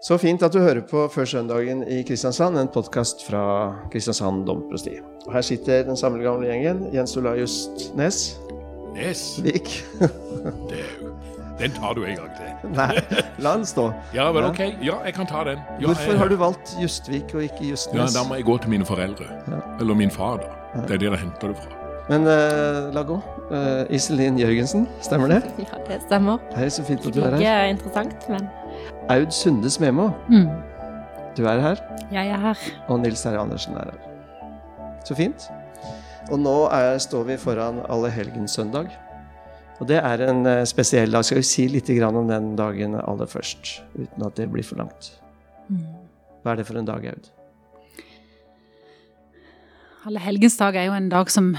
Så fint at du hører på Før søndagen i Kristiansand, en podkast fra Kristiansand domprosti. Og her sitter den samme gamle gjengen. Jens Olajus Nes. Nes. Vik. Den tar du en gang til. Nei, la den stå. Ja, men ok. Ja, jeg kan ta den. Ja, Hvorfor jeg- har du valgt Justvik og ikke Justnes? Ja, Da må jeg gå til mine foreldre. Eller min far, da. Det er det jeg henter det fra. Men uh, la gå. Uh, Iselin Jørgensen, stemmer det? Ja, det stemmer. Hei, så fint at du er Ikke interessant, men Aud Sunde Smemo, mm. du er her. jeg er her. Og Nils Terje Andersen er her. Så fint. Og nå er, står vi foran Allehelgenssøndag. Og det er en eh, spesiell dag. Skal vi si litt om den dagen aller først? Uten at det blir for langt. Mm. Hva er det for en dag, Aud? Allehelgensdag er jo en dag som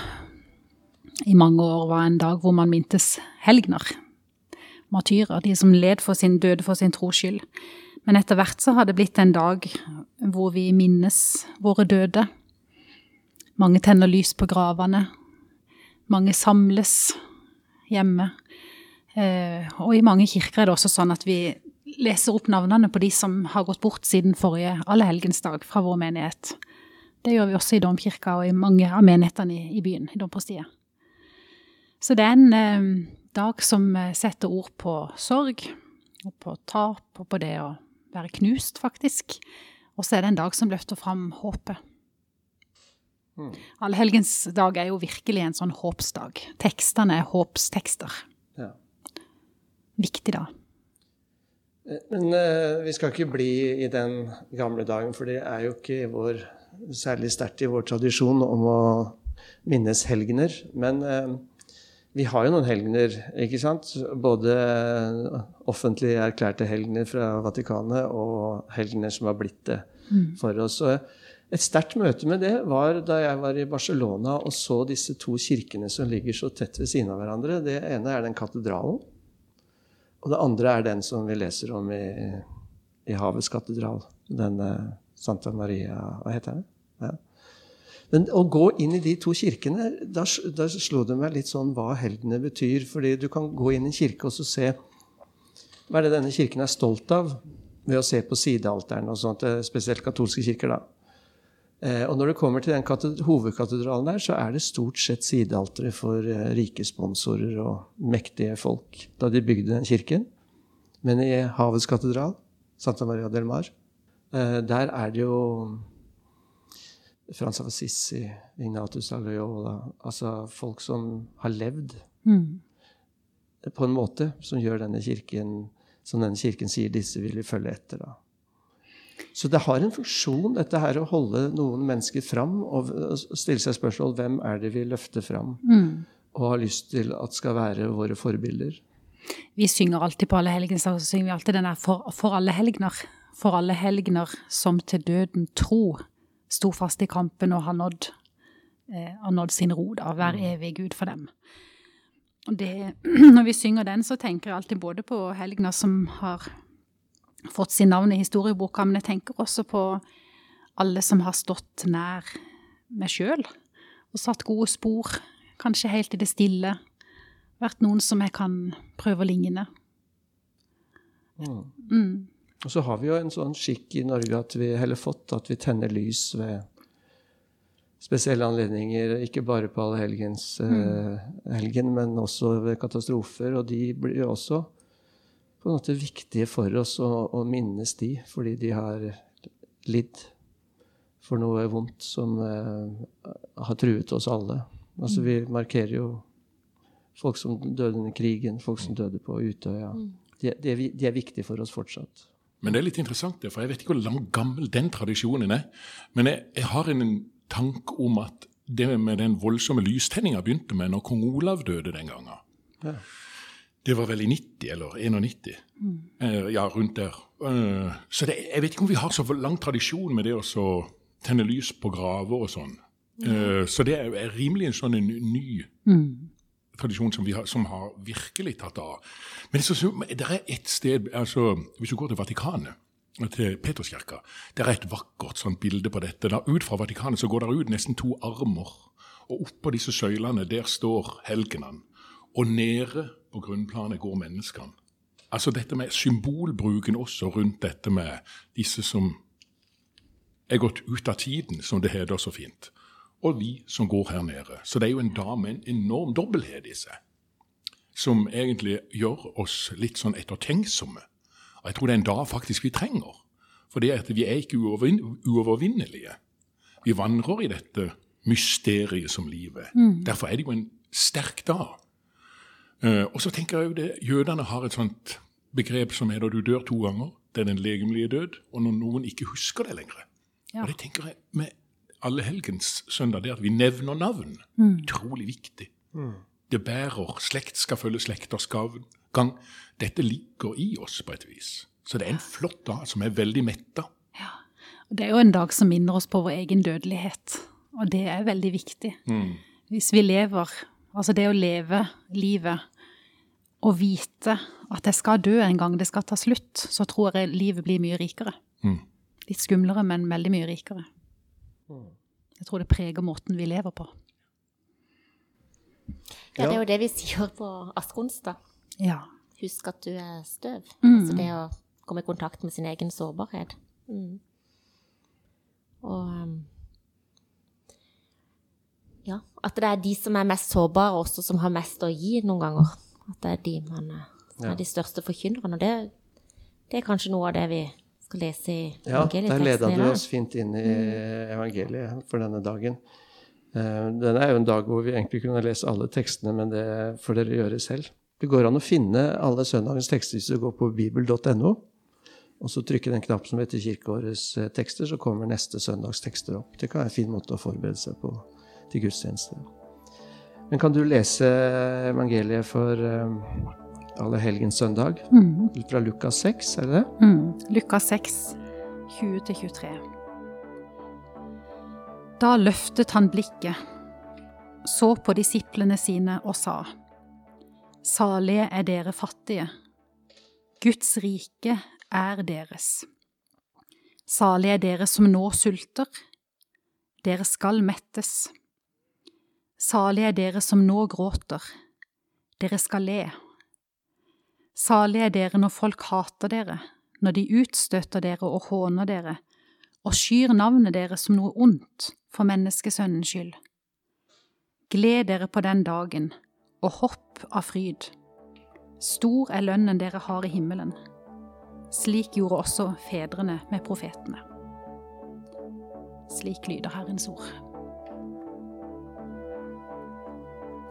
i mange år var en dag hvor man mintes helgener. Martyrer, de som led for sin døde for sin tros skyld. Men etter hvert så har det blitt en dag hvor vi minnes våre døde. Mange tenner lys på gravene. Mange samles hjemme. Eh, og i mange kirker er det også sånn at vi leser opp navnene på de som har gått bort siden forrige allehelgensdag fra vår menighet. Det gjør vi også i domkirka og i mange av menighetene i, i byen, i domprostiet. Så det er en eh, dag som eh, setter ord på sorg, og på tap, og på det å være knust, faktisk. Og så er det en dag som løfter fram håpet. Mm. Allhelgens dag er jo virkelig en sånn håpsdag. Tekstene er håpstekster. Ja. Viktig da. Eh, Men uh, vi skal ikke bli i den gamle dagen, for det er jo ikke vår, særlig sterkt i vår tradisjon om å minnes helgener. Men eh, vi har jo noen helgener, ikke sant? Både offentlig erklærte helgener fra Vatikanet og helgener som har blitt det for oss. Og et sterkt møte med det var da jeg var i Barcelona og så disse to kirkene som ligger så tett ved siden av hverandre. Det ene er den katedralen. Og det andre er den som vi leser om i, i Havets katedral. Den eh, Santa Maria Hva heter den? Men å gå inn i de to kirkene, da, da slo det meg litt sånn hva helgene betyr. Fordi du kan gå inn i en kirke og så se hva er det denne kirken er stolt av ved å se på sidealterne og sånt, eh, spesielt katolske kirker, da. Eh, og når du kommer til den hovedkatedralen der, så er det stort sett sidealtere for eh, rike sponsorer og mektige folk da de bygde den kirken. Men i Havets katedral, Santa Maria del Mar, eh, der er det jo Frans av Assisi, Ignatius av Loyola Altså folk som har levd Mm. på en måte som gjør denne kirken Som denne kirken sier disse vil vi følge etter. da. Så det har en funksjon, dette her å holde noen mennesker fram og stille seg spørsmål hvem er det vi løfter fram Mm. og har lyst til at skal være våre forbilder. Vi synger alltid på alle helgene, så synger vi alltid den der for, for alle helgener. For alle helgener som til døden tro sto fast i kampen og har nådd, eh, har nådd sin ro, da. Vær evig Gud for dem. Og det, når vi synger den, så tenker jeg alltid både på helgena som har fått sin navn i historieboka, men jeg tenker også på alle som har stått nær meg sjøl og satt gode spor, kanskje helt i det stille vært noen som jeg kan prøve å ligne. Mm. Og så har vi jo en sånn skikk i Norge at vi heller fått at vi tenner lys ved spesielle anledninger. Ikke bare på allehelgens eh, helgen, men også ved katastrofer. Og de blir jo også på en måte viktige for oss å, å minnes de, fordi de har lidd for noe vondt som eh, har truet oss alle. Altså Vi markerer jo folk som døde under krigen, folk som døde på Utøya. De, de, er, de er viktige for oss fortsatt. Men det er litt interessant, det, for jeg vet ikke hvor gammel den tradisjonen er. Men jeg, jeg har en tanke om at det med den voldsomme lystenninga begynte med når kong Olav døde den gangen. Ja. Det var vel i 90 eller 91. Eh, ja, rundt der. Eh, så det, jeg vet ikke om vi har så lang tradisjon med det å så tenne lys på graver og sånn. Eh, så det er, rimelig en sånn en ny tradisjon som, vi har, som har virkelig tatt av. Men så, det er ett sted altså, Hvis du går til Vatikanet, til Peterskirka, det er et vakkert sånn bilde på dette. Da, ut fra Vatikanet så går det ut nesten to armer. Og oppå disse søylene, der står helgenene. Og nede på grunnplanet går menneskene. Altså dette med symbolbruken også rundt dette med disse som er gått ut av tiden, som det heter så fint, og vi som går her nede. Så det er jo en dag med en enorm dobbelthet i seg, som egentlig gjør oss litt sånn ettertenksomme. Og jeg tror det er en dag faktisk vi trenger, for det er at vi er ikke uovervin uovervinnelige. Vi vandrer i dette mysteriet som livet. Derfor er det jo en sterk dag. Uh, og så tenker jeg jo det, Jødene har et sånt begrep som heter 'du dør to ganger'. Det er den legemlige død, og når noen ikke husker det lenger. Ja. Og det tenker jeg med alle helgens søndag, det at vi nevner navn. Utrolig viktig. Det bærer slekt skal følge slekters gang. Dette ligger i oss på et vis. Så det er en flott dag som er veldig metta. Og Det er jo en dag som minner oss på vår egen dødelighet, og det er veldig viktig. Hvis vi lever, altså det å leve livet og vite at jeg skal dø en gang, det skal ta slutt, så tror jeg livet blir mye rikere. Litt skumlere, men veldig mye rikere. Jeg tror det preger måten vi lever på. Ja, det er jo det vi sier på askeonsdag. Ja. Husk at du er støv. Mm. Altså det å komme i kontakt med sin egen sårbarhet. Mm. Og um, ja, at det er de som er mest sårbare også, som har mest å gi noen ganger. At det er de man er, som er de største forkynnerne. Og det, det er kanskje noe av det vi skal lese i Ja, der leda du oss fint inn i evangeliet for denne dagen. Eh, Denne er jo en dag hvor vi egentlig kunne lese alle tekstene, men det får dere gjøre selv. Det går an å finne alle søndagens tekster hvis du går på bibel.no. Og så trykke den knappen som heter Kirkeårets eh, tekster, så kommer neste søndags tekster opp. Det kan være en fin måte å forberede seg på til gudstjeneste. Men kan du lese evangeliet for eh, alle helgens søndag? Ut fra Lukas 6, er det det? Mm. Lukas 6, 20-23. Da løftet han blikket, så på disiplene sine og sa, Salige er dere fattige, Guds rike er deres. Salige er dere som nå sulter, dere skal mettes. Salige er dere som nå gråter, dere skal le. Salige er dere når folk hater dere, når de utstøter dere og håner dere, og skyr navnet deres som noe ondt for menneskesønnens skyld. Gled dere på den dagen, og hopp av fryd. Stor er lønnen dere har i himmelen. Slik gjorde også fedrene med profetene. Slik lyder Herrens ord.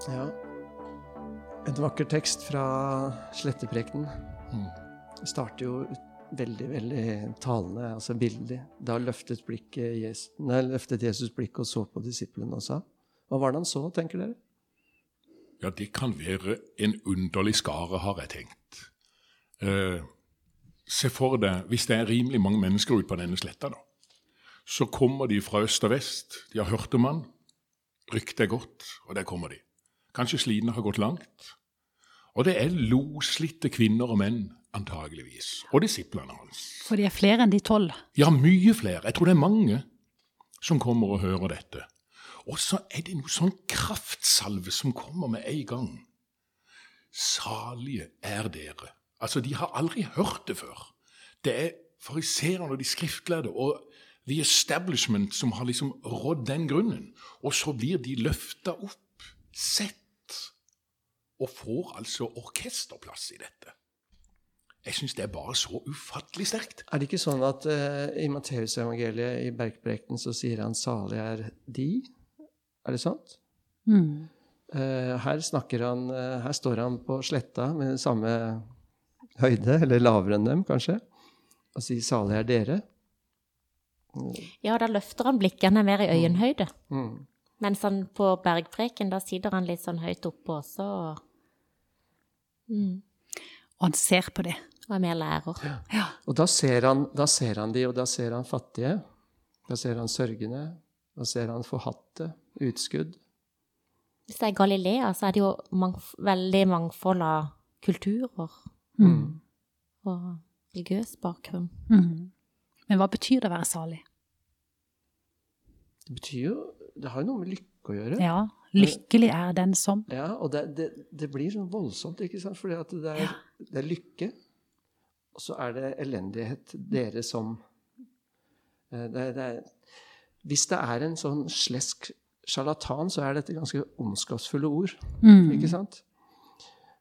Ja. En vakker tekst fra Sletteprekenen. Det starter jo veldig, veldig talende, altså bildelig. Da løftet, Jesus, nei, løftet Jesus blikket og så på disiplene og sa Hva var det han så, tenker dere? Ja, det kan være en underlig skare, har jeg tenkt. Eh, se for deg, hvis det er rimelig mange mennesker ute på denne sletta, da, så kommer de fra øst og vest. De har hørt om han. Ryktet er godt, og der kommer de. Kanskje slidene har gått langt. Og det er loslitte kvinner og menn, antageligvis. Og disiplene hans. For de er flere enn de tolv. Ja, mye flere. Jeg tror det er mange som kommer og hører dette. Og så er det noe sånn kraftsalve som kommer med en gang. Salige er dere. Altså, de har aldri hørt det før. Det er fariserene og de skriftlærde og the establishment som har liksom rådd den grunnen. Og så blir de løfta opp, sett, og får altså orkesterplass i dette. Jeg syns det er bare så ufattelig sterkt. Er det ikke sånn at uh, i Matteusevangeliet, i Bergprekenen, så sier han 'salig er de'? Er det sant? Mm. Uh, her snakker han uh, Her står han på sletta med samme høyde, eller lavere enn dem, kanskje, og sier 'salig er dere'. Ja, da løfter han blikkene er mer i øyenhøyde. Mm. Mens han på bergpreken, da sitter han litt sånn høyt oppe også, og, mm, Og han ser på det. og er mer lærer. Ja. Og da ser, han, da ser han de, og da ser han fattige. Da ser han sørgende. Da ser han forhatte. Utskudd. Hvis det er Galilea, så er det jo mangf veldig mangfold av kulturer Mm. og religiøs bakgrunn. Mm. Men hva betyr det å være salig? Det betyr jo Det har jo noe med lykke å gjøre. Ja, lykkelig er den som Ja, og det, det, det blir sånn voldsomt, ikke sant? Fordi at det er, det er lykke. og så er det elendighet. Dere som eh, det, er, Hvis det er en sånn slesk sjarlatan, så er dette ganske ondskapsfulle ord. Mm. Ikke sant?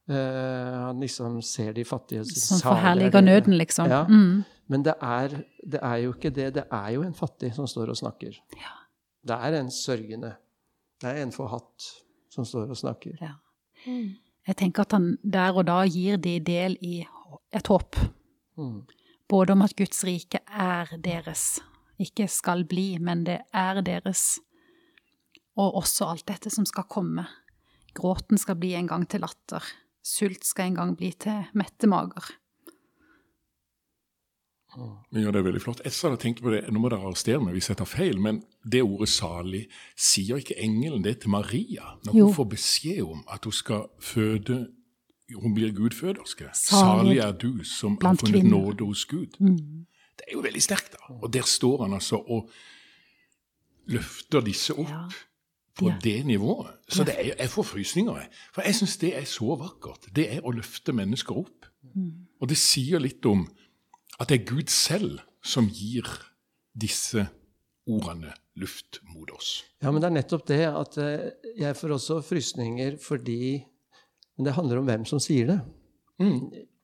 Uh, han liksom ser de fattige Som "Salig er forherliger nøden, liksom. Ja. Mm. Men det er, det er jo ikke det. Det er jo en fattig som står og snakker. Ja. Det er en sørgende. Det er en forhatt som står og snakker. Ja. Jeg tenker at han der og da gir de del i et håp. Mm. Både om at Guds rike er deres. Ikke skal bli, men det er deres. Og også alt dette som skal komme. Gråten skal bli en gang til latter. Sult skal en gang bli til mette mager. Ja, det er veldig flott. Jeg hadde tenkt på det, Nå må dere arrestere meg hvis jeg tar feil, men det ordet 'salig' sier ikke engelen det til Maria når Jo. hun får beskjed om at hun skal føde Hun blir gudføderske. Salig Salig er du som har funnet nåde hos Gud. Mm. Det er jo veldig sterkt, da. Og der står han altså og løfter disse opp Ja. på Ja. det nivået. Så det er, jeg får frysninger, jeg. For jeg syns det er så vakkert. Det er å løfte mennesker opp. Og det sier litt om at det er Gud selv som gir disse ordene luft mot oss. Ja, men det er nettopp det at eh, jeg får også frysninger fordi Men det handler om hvem som sier det.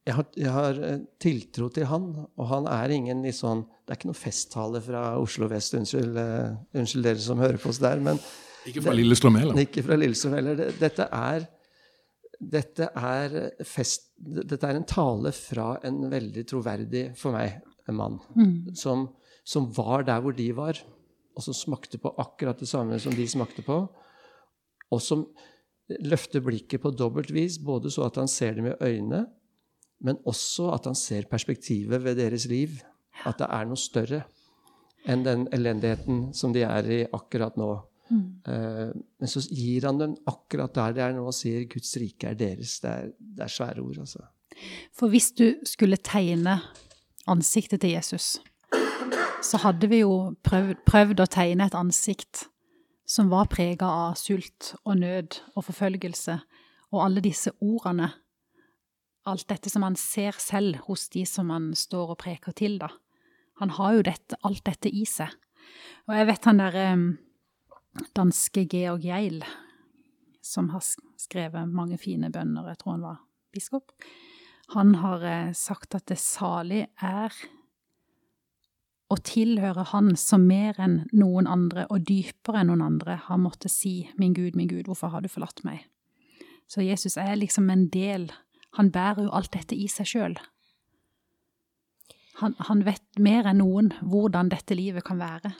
Jeg har, jeg har eh, tiltro til han, og han er ingen i sånn Det er ikke noe festtale fra Oslo vest, unnskyld, eh, unnskyld dere som hører på oss der, men Ikke fra Lillestrøm heller. ikke fra Lillestrøm heller. Dette er dette er, fest, dette er en tale fra en veldig troverdig, for meg, en mann. Som, som var der hvor de var, og som smakte på akkurat det samme som de smakte på. Og som løfter blikket på dobbelt vis, både så at han ser dem i øynene, men også at han ser perspektivet ved deres liv. At det er noe større enn den elendigheten som de er i akkurat nå. Eh, men så gir han dem akkurat der det er når han sier Guds rike er deres. Det er, det er svære ord, altså. For hvis du skulle tegne ansiktet til Jesus, så hadde vi jo prøvd, prøvd å tegne et ansikt som var prega av sult og nød og forfølgelse, og alle disse ordene. Alt dette som han ser selv hos de som han står og preker til, da. Han har jo dette, alt dette i seg. Og jeg vet han derre danske Georg Geil, som har skrevet mange fine bønner, jeg tror han var biskop. Han har eh, sagt at det salig er å tilhøre Han som mer enn noen andre og dypere enn noen andre har måttet si, min Gud, min Gud, hvorfor har du forlatt meg? Så Jesus er liksom en del, han bærer jo alt dette i seg sjøl. Han, han vet mer enn noen hvordan dette livet kan være.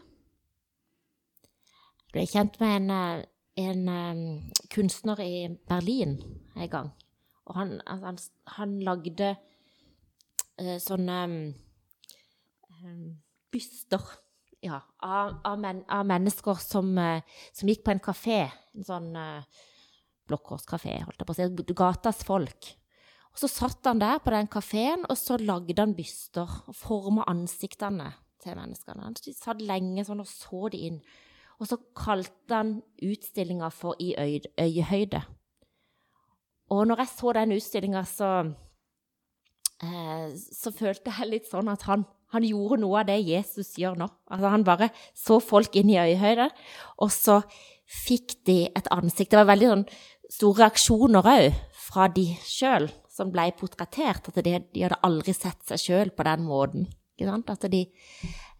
Ble kjent med en, eh, en eh, kunstner i Berlin en gang. Og han, han, han lagde eh, sånne byster ja, av, av, men, av mennesker som, som gikk på en kafé. En sånn uh, blåkårskafé, holdt jeg på å si. Gatas folk. Og så satt han der på den kafeen, og så lagde han byster og forma ansiktene til menneskene. Han satt lenge sånn og så de inn. Og så kalte han utstillinga for I øyehøyde. Og når jeg så den utstillinga, så, eh, så følte jeg litt sånn at han, han gjorde noe av det Jesus gjør nå. Altså Han bare så folk inn i øyehøyde, og så fikk de et ansikt. Det var veldig sånn store reaksjoner òg fra de sjøl som ble portrettert. At de, de hadde aldri sett seg sjøl på den måten. Ikke sant? At de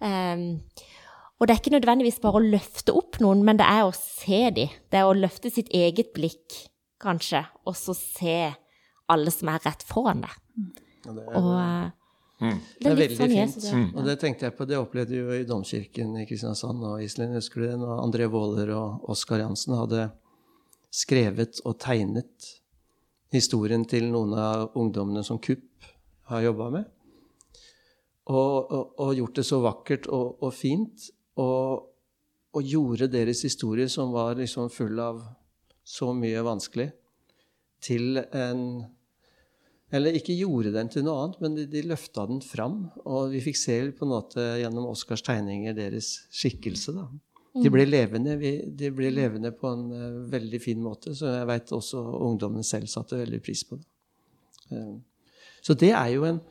ehm, Og det er ikke nødvendigvis bare å løfte opp noen, men det er å se dem. Det er å løfte sitt eget blikk, kanskje, og så se alle som er rett foran deg. Og det, Og eh, Mm. det er veldig sånn fint. Jesus. Og det tenkte jeg på, det opplevde vi jo i Domkirken i Kristiansand og Iselin, husker du det? Når André Waaler og Oskar Jansen hadde skrevet og tegnet historien til noen av ungdommene som KUP har jobba med. Og, og, og gjort det så vakkert og, og fint. Og, og gjorde deres historie, som var liksom full av så mye vanskelig, til en Eller ikke gjorde den til noe annet, men de, de løfta den fram. Og vi fikk se på en måte gjennom Oscars tegninger deres skikkelse. da. De ble levende, vi, de ble levende på en uh, veldig fin måte, så jeg veit også ungdommen selv satte veldig pris på det. Uh, så det er jo en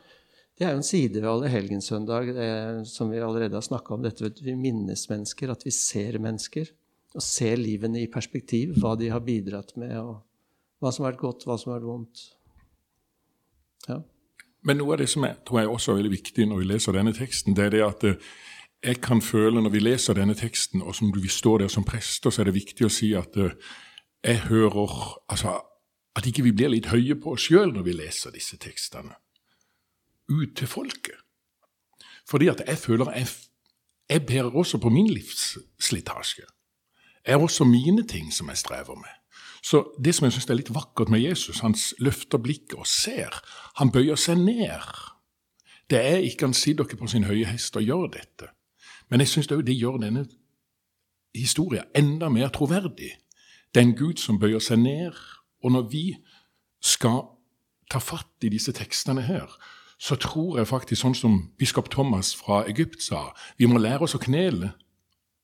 Det er jo en side ved Allehelgenssøndag det, som vi allerede har snakka om. dette, at Vi minnes mennesker, at vi ser mennesker. Og ser livene i perspektiv. Hva de har bidratt med, og hva som har vært godt, hva som har vært vondt. Ja. Men noe av det som jeg tror jeg også er veldig viktig når vi leser denne teksten, det er det at eh, jeg kan føle når vi leser denne teksten, og som vi står der som prester, så er det viktig å si at eh, jeg hører altså, At ikke vi blir litt høye på oss sjøl når vi leser disse tekstene. Ut til folket. Fordi at jeg føler jeg, jeg bærer også på min livsslitasje. Jeg har også mine ting som jeg strever med. Så det som jeg syns er litt vakkert med Jesus, han løfter blikket og ser. Han bøyer seg ned. Det er ikke han sitter ikke på sin høye hest og gjør dette. Men jeg syns det gjør denne historien enda mer troverdig. Det er en Gud som bøyer seg ned. Og når vi skal ta fatt i disse tekstene her, så tror jeg faktisk sånn som biskop Thomas fra Egypt sa, vi må lære oss å knele,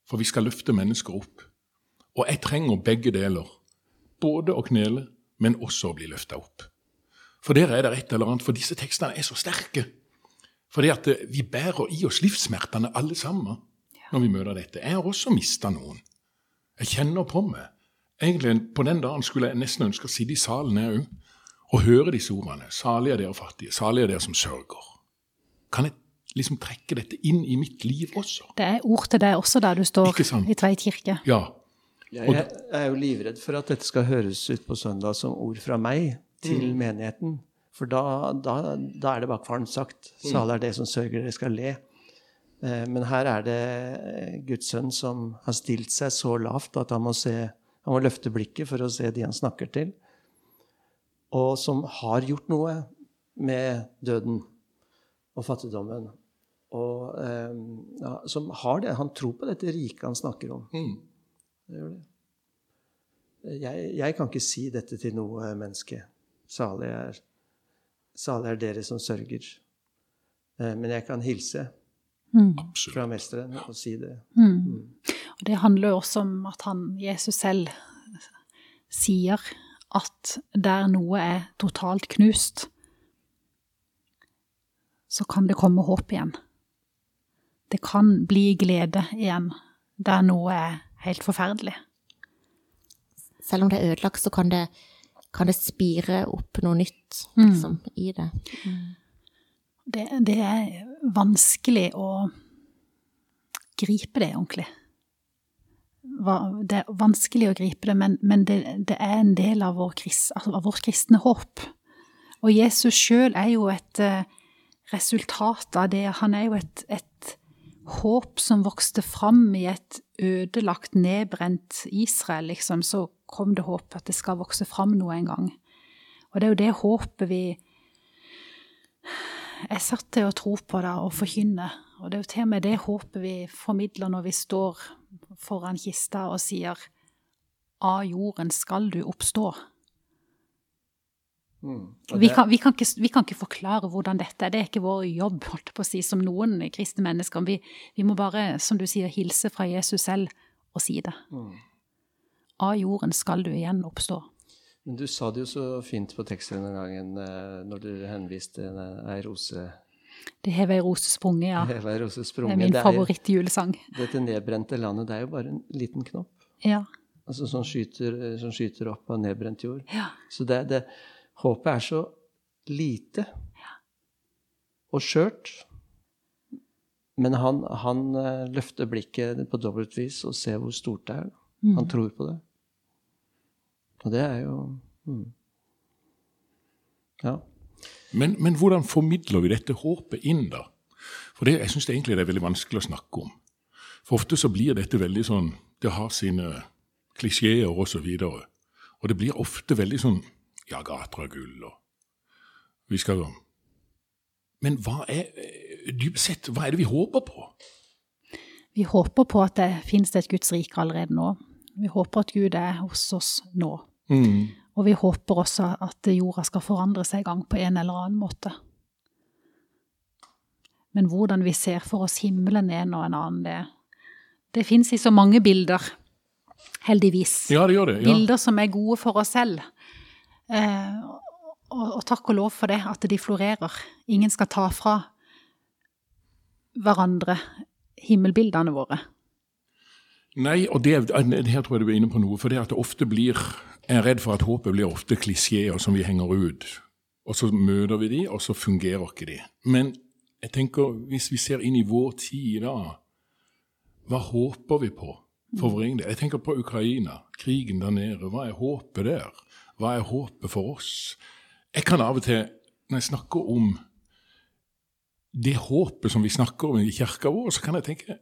for vi skal løfte mennesker opp. Og jeg trenger begge deler. Både å knele, men også å bli løfta opp. For der er det et eller annet, for disse tekstene er så sterke. Fordi at eh, vi bærer i oss livssmertene alle sammen når vi møter dette. Jeg har også mista noen. Jeg kjenner på meg. Egentlig På den dagen skulle jeg nesten ønske å sitte i salen her òg og høre disse ordene. Salige er dere fattige, salige er dere som sørger. Kan jeg liksom trekke dette inn i mitt liv også? Det er ord til deg også der du står i Tveit kirke. Ja, jeg er jo livredd for at dette skal høres ut på søndag som ord fra meg til mm. menigheten. For da, da, da, er det kvalmt sagt. Mm. Salig er det som sørger, dere skal le. Eh, men her er det Guds sønn som har stilt seg så lavt at han må, se, han må løfte blikket for å se de han snakker til. Og som har gjort noe med døden og fattigdommen. Og eh, ja, som har det. Han tror på dette riket han snakker om. Mm. Det gjør det. Jeg, jeg, kan ikke si dette til noe menneske. Salig er, salig er dere som sørger. Eh, men jeg kan hilse mm. fra mesteren og si det. Mm. Mm. Og det handler jo også om at han, Jesus selv sier at der noe er totalt knust, så kan det komme håp igjen. Det kan bli glede igjen der noe er helt forferdelig. Selv om det er ødelagt, så kan det, kan det spire opp noe nytt mm. liksom, mm. i det. Mm. det. Det er vanskelig å gripe det ordentlig. Det er vanskelig å gripe det, men, men det, det, er en del av, vår, altså av vårt kristne håp. Og Jesus sjøl er jo et uh, resultat av det. Han er jo et, et håp som vokste fram i et ødelagt, nedbrent Israel, liksom, så kom det håp at det skal vokse fram noe en gang. Og det er jo det håpet vi er satt til å tro på da, og forkynne. Og det er jo til og med det håpet vi formidler når vi står foran kista og sier av jorden skal du oppstå. Mm. Vi, kan, vi, kan ikke, vi, kan, ikke, forklare hvordan dette er. Det er ikke vår jobb holdt på å si, som noen kristne mennesker. Vi, vi, må bare, som du sier, hilse fra Jesus selv og si det. Mm. Av jorden skal du igjen oppstå. Men Du sa det jo så fint på teksten den gangen eh, når du henviste ei rose Det hever ei rose sprunget, ja. Det, rose sprunget. det er min favorittjulesang. Dette nedbrente landet, det er jo bare en liten knopp. Ja. Altså Som skyter, som skyter opp av nedbrent jord. Ja. Så det, det, Håpet er så lite og skjørt. Men han, han, eh, løfter blikket på dobbelt vis og ser hvor stort det er. Mm. Han tror på det. Og det er jo mm. Ja. Men, men, hvordan formidler vi dette håpet inn, da? For det, jeg syns egentlig det er veldig vanskelig å snakke om. For ofte så blir dette veldig sånn Det har sine klisjeer osv. Og, og det blir ofte veldig sånn ja, gater av gull og Vi skal. Men hva er dypt sett, hva er det vi håper på? Vi håper på at det finnes et Guds rike allerede nå. Vi håper at Gud er hos oss nå. Mm. Og vi håper også at jorda skal forandre seg i gang på en eller annen måte. Men hvordan vi ser for oss himmelen en og en annen, det, det fins i så mange bilder. Heldigvis. Ja, det gjør det. Ja. Bilder som er gode for oss selv. Eh, og, og takk og lov for det, at de florerer. Ingen skal ta fra hverandre himmelbildene våre. Nei, og det, her tror jeg du er inne på noe. For det at det ofte blir Jeg er redd for at håpet blir ofte klisjeer som vi henger ut. Og så møter vi de, og så fungerer ikke de. Men jeg tenker, hvis vi ser inn i vår tid i dag, hva håper vi på for egen del? Jeg tenker på Ukraina, krigen der nede. Hva er håpet der? Hva er håpet for oss? Jeg kan av og til, når jeg snakker om det håpet som vi snakker om i kirka vår, så kan jeg tenke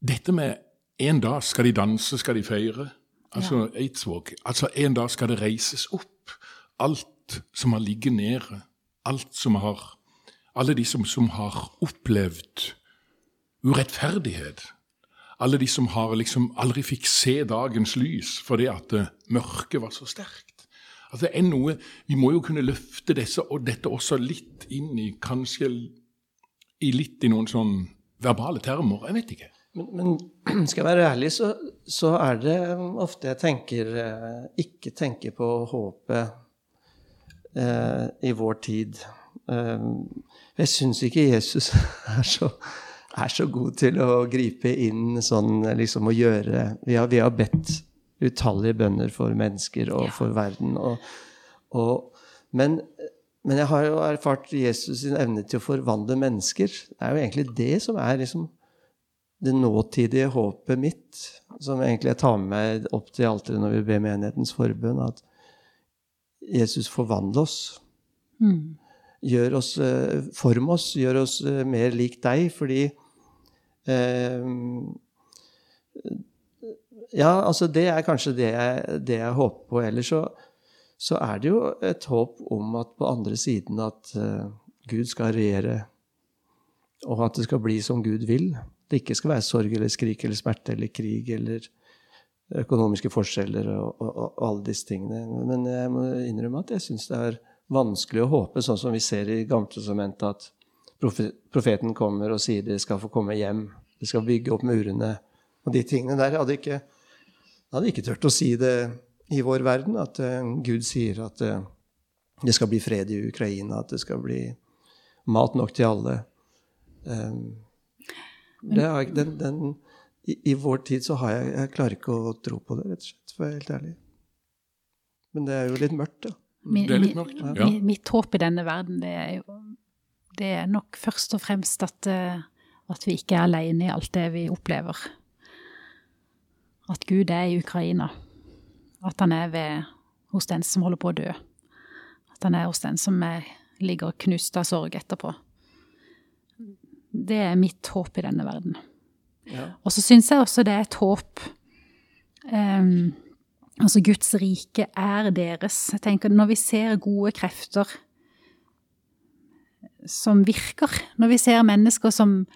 Dette med en dag skal de danse, skal de feire. Altså ja. Eidsvåg. Altså en dag skal det reises opp. Alt som har ligget nede. Alt som har Alle de som, som har opplevd urettferdighet. Alle de som har liksom aldri fikk se dagens lys fordi at mørket var så sterkt. Altså det er noe, Vi må jo kunne løfte disse, og dette også litt inn i kanskje i litt i noen sånn verbale termer. Jeg vet ikke. Men, men skal jeg være ærlig, så, så, er det ofte jeg tenker eh, Ikke tenker på håpet eh, i vår tid. Eh, jeg syns ikke Jesus er så, er så, god til å gripe inn sånn liksom å gjøre Vi har, vi har bedt utallige bønner for mennesker og for verden. Og, og, men men jeg har jo erfart Jesus sin evne til å forvandle mennesker. Det er jo egentlig det som er liksom det nåtidige håpet mitt, som egentlig jeg tar med meg opp til alteret når vi ber menighetens forbønn, at Jesus forvandler oss. Mm. Gjør oss, eh, Form oss, gjør oss eh, mer lik deg, fordi eh, Ja, altså det er kanskje det jeg, det jeg håper på. Ellers så så er det jo et håp om at på andre siden at uh, Gud skal regjere, og at det skal bli som Gud vil. Det ikke skal være sorg eller skrik eller smerte eller krig eller økonomiske forskjeller og, og, og alle disse tingene. Men jeg må innrømme at jeg syns det er vanskelig å håpe, sånn som vi ser i Gamletestamentet, at profeten kommer og sier de skal få komme hjem, de skal bygge opp murene og de tingene der. Hadde ikke, hadde ikke turt å si det i vår verden. At uh, Gud sier at uh, det skal bli fred i Ukraina, at det skal bli mat nok til alle. Um, er, den, den, i, i, vår tid så har jeg Jeg klarer ikke å tro på det, rett og slett, for å være helt ærlig. Men det er jo litt mørkt, da. Min, det er litt mørkt, ja. Mitt, mitt håp i denne verden, det er jo det er nok først og fremst at, at vi ikke er alene i alt det vi opplever. At Gud er i Ukraina. At han er ved, hos den som holder på å dø. At han er hos den som er, ligger knust av sorg etterpå. Det er mitt håp i denne verden. Ja. Og så syns jeg også det er et håp um, Altså, Guds rike er deres. Jeg tenker Når vi ser gode krefter som virker, når vi ser mennesker som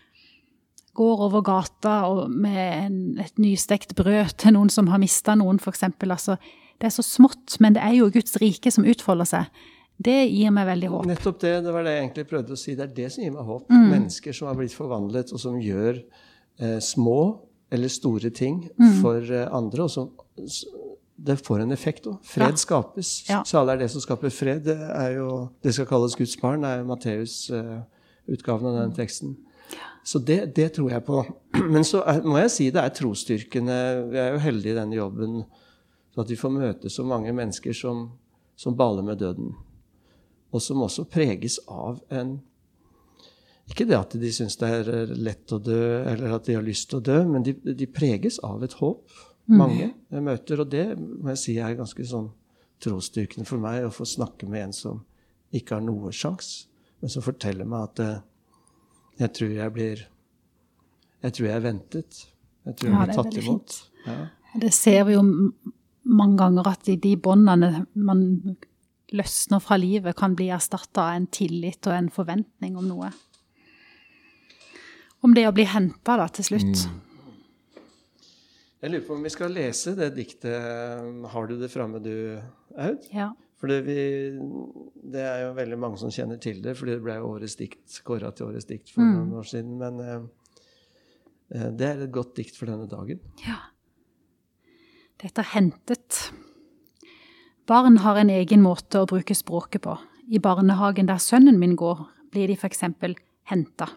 går over gata med en, et nystekt brød til noen som har mista noen, f.eks. Altså, det er så smått, men det er jo Guds rike som utfolder seg. Det gir meg veldig håp. Nettopp det. Det var det jeg egentlig prøvde å si. Det er det som gir meg håp. Mm. Mennesker som har blitt forvandlet, og som gjør eh, små eller store ting mm. for eh, andre. og som det får en effekt òg. Fred ja. skapes. Ja. Så alle er det som skaper fred. Det er jo, det skal kalles Guds barn. Det er Matteus-utgaven eh, av den teksten. Så det, det, tror jeg på. Men så er, må jeg si det er trosstyrkene. Vi er jo heldige i denne jobben så at vi får møte så mange mennesker som, som baler med døden. Og som også preges av en Ikke det at de syns det er lett å dø, eller at de har lyst til å dø, men de, de preges av et håp. Mm. Mange jeg møter. Og det må jeg si er ganske sånn trosstyrkende for meg, å få snakke med en som ikke har noe sjans, men som forteller meg at eh, jeg tror jeg blir Jeg tror jeg er ventet. Jeg tror jeg ja, blir tatt imot. Ja. Det ser vi jo mange ganger at i de båndene man løsner fra livet, kan bli erstatta av en tillit og en forventning om noe. Om det å bli henta da, til slutt. Mm. Jeg lurer på om vi skal lese det diktet. Har du det framme, du, Aud? Ja. For det, vi, det, er jo veldig mange som kjenner til det, fordi det ble årets dikt kåra til årets dikt for mm. noen år siden. Men eh, eh, det er et godt dikt for denne dagen. Ja. Dette er hentet. Barn har en egen måte å bruke språket på. I barnehagen der sønnen min går, blir de eksempel henta.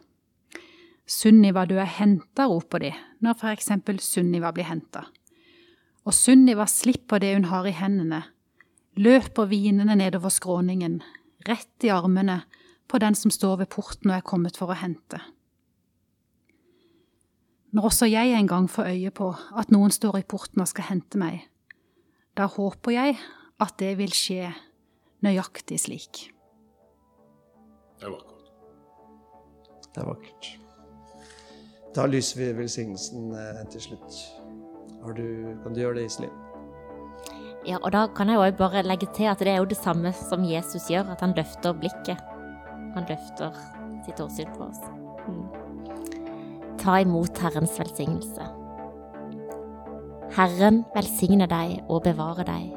Sunniva, du er henta, roper de når eksempel Sunniva blir henta. Og Sunniva slipper det hun har i hendene, løper hvinende nedover skråningen, rett i armene på den som står ved porten og er kommet for å hente. Når også jeg en gang får øye på at noen står i porten og skal hente meg, da håper jeg at det vil skje nøyaktig slik. Det er vakkert. Det er vakkert. Da lyser vi velsignelsen eh, til slutt. Du, kan du gjøre det, Iselin? Ja, og da kan jeg jo bare legge til at det er jo det samme som Jesus gjør, at han løfter blikket. Han løfter sitt åsyn på oss. Mm. Ta imot Herrens velsignelse. Herren velsigne deg og bevare deg.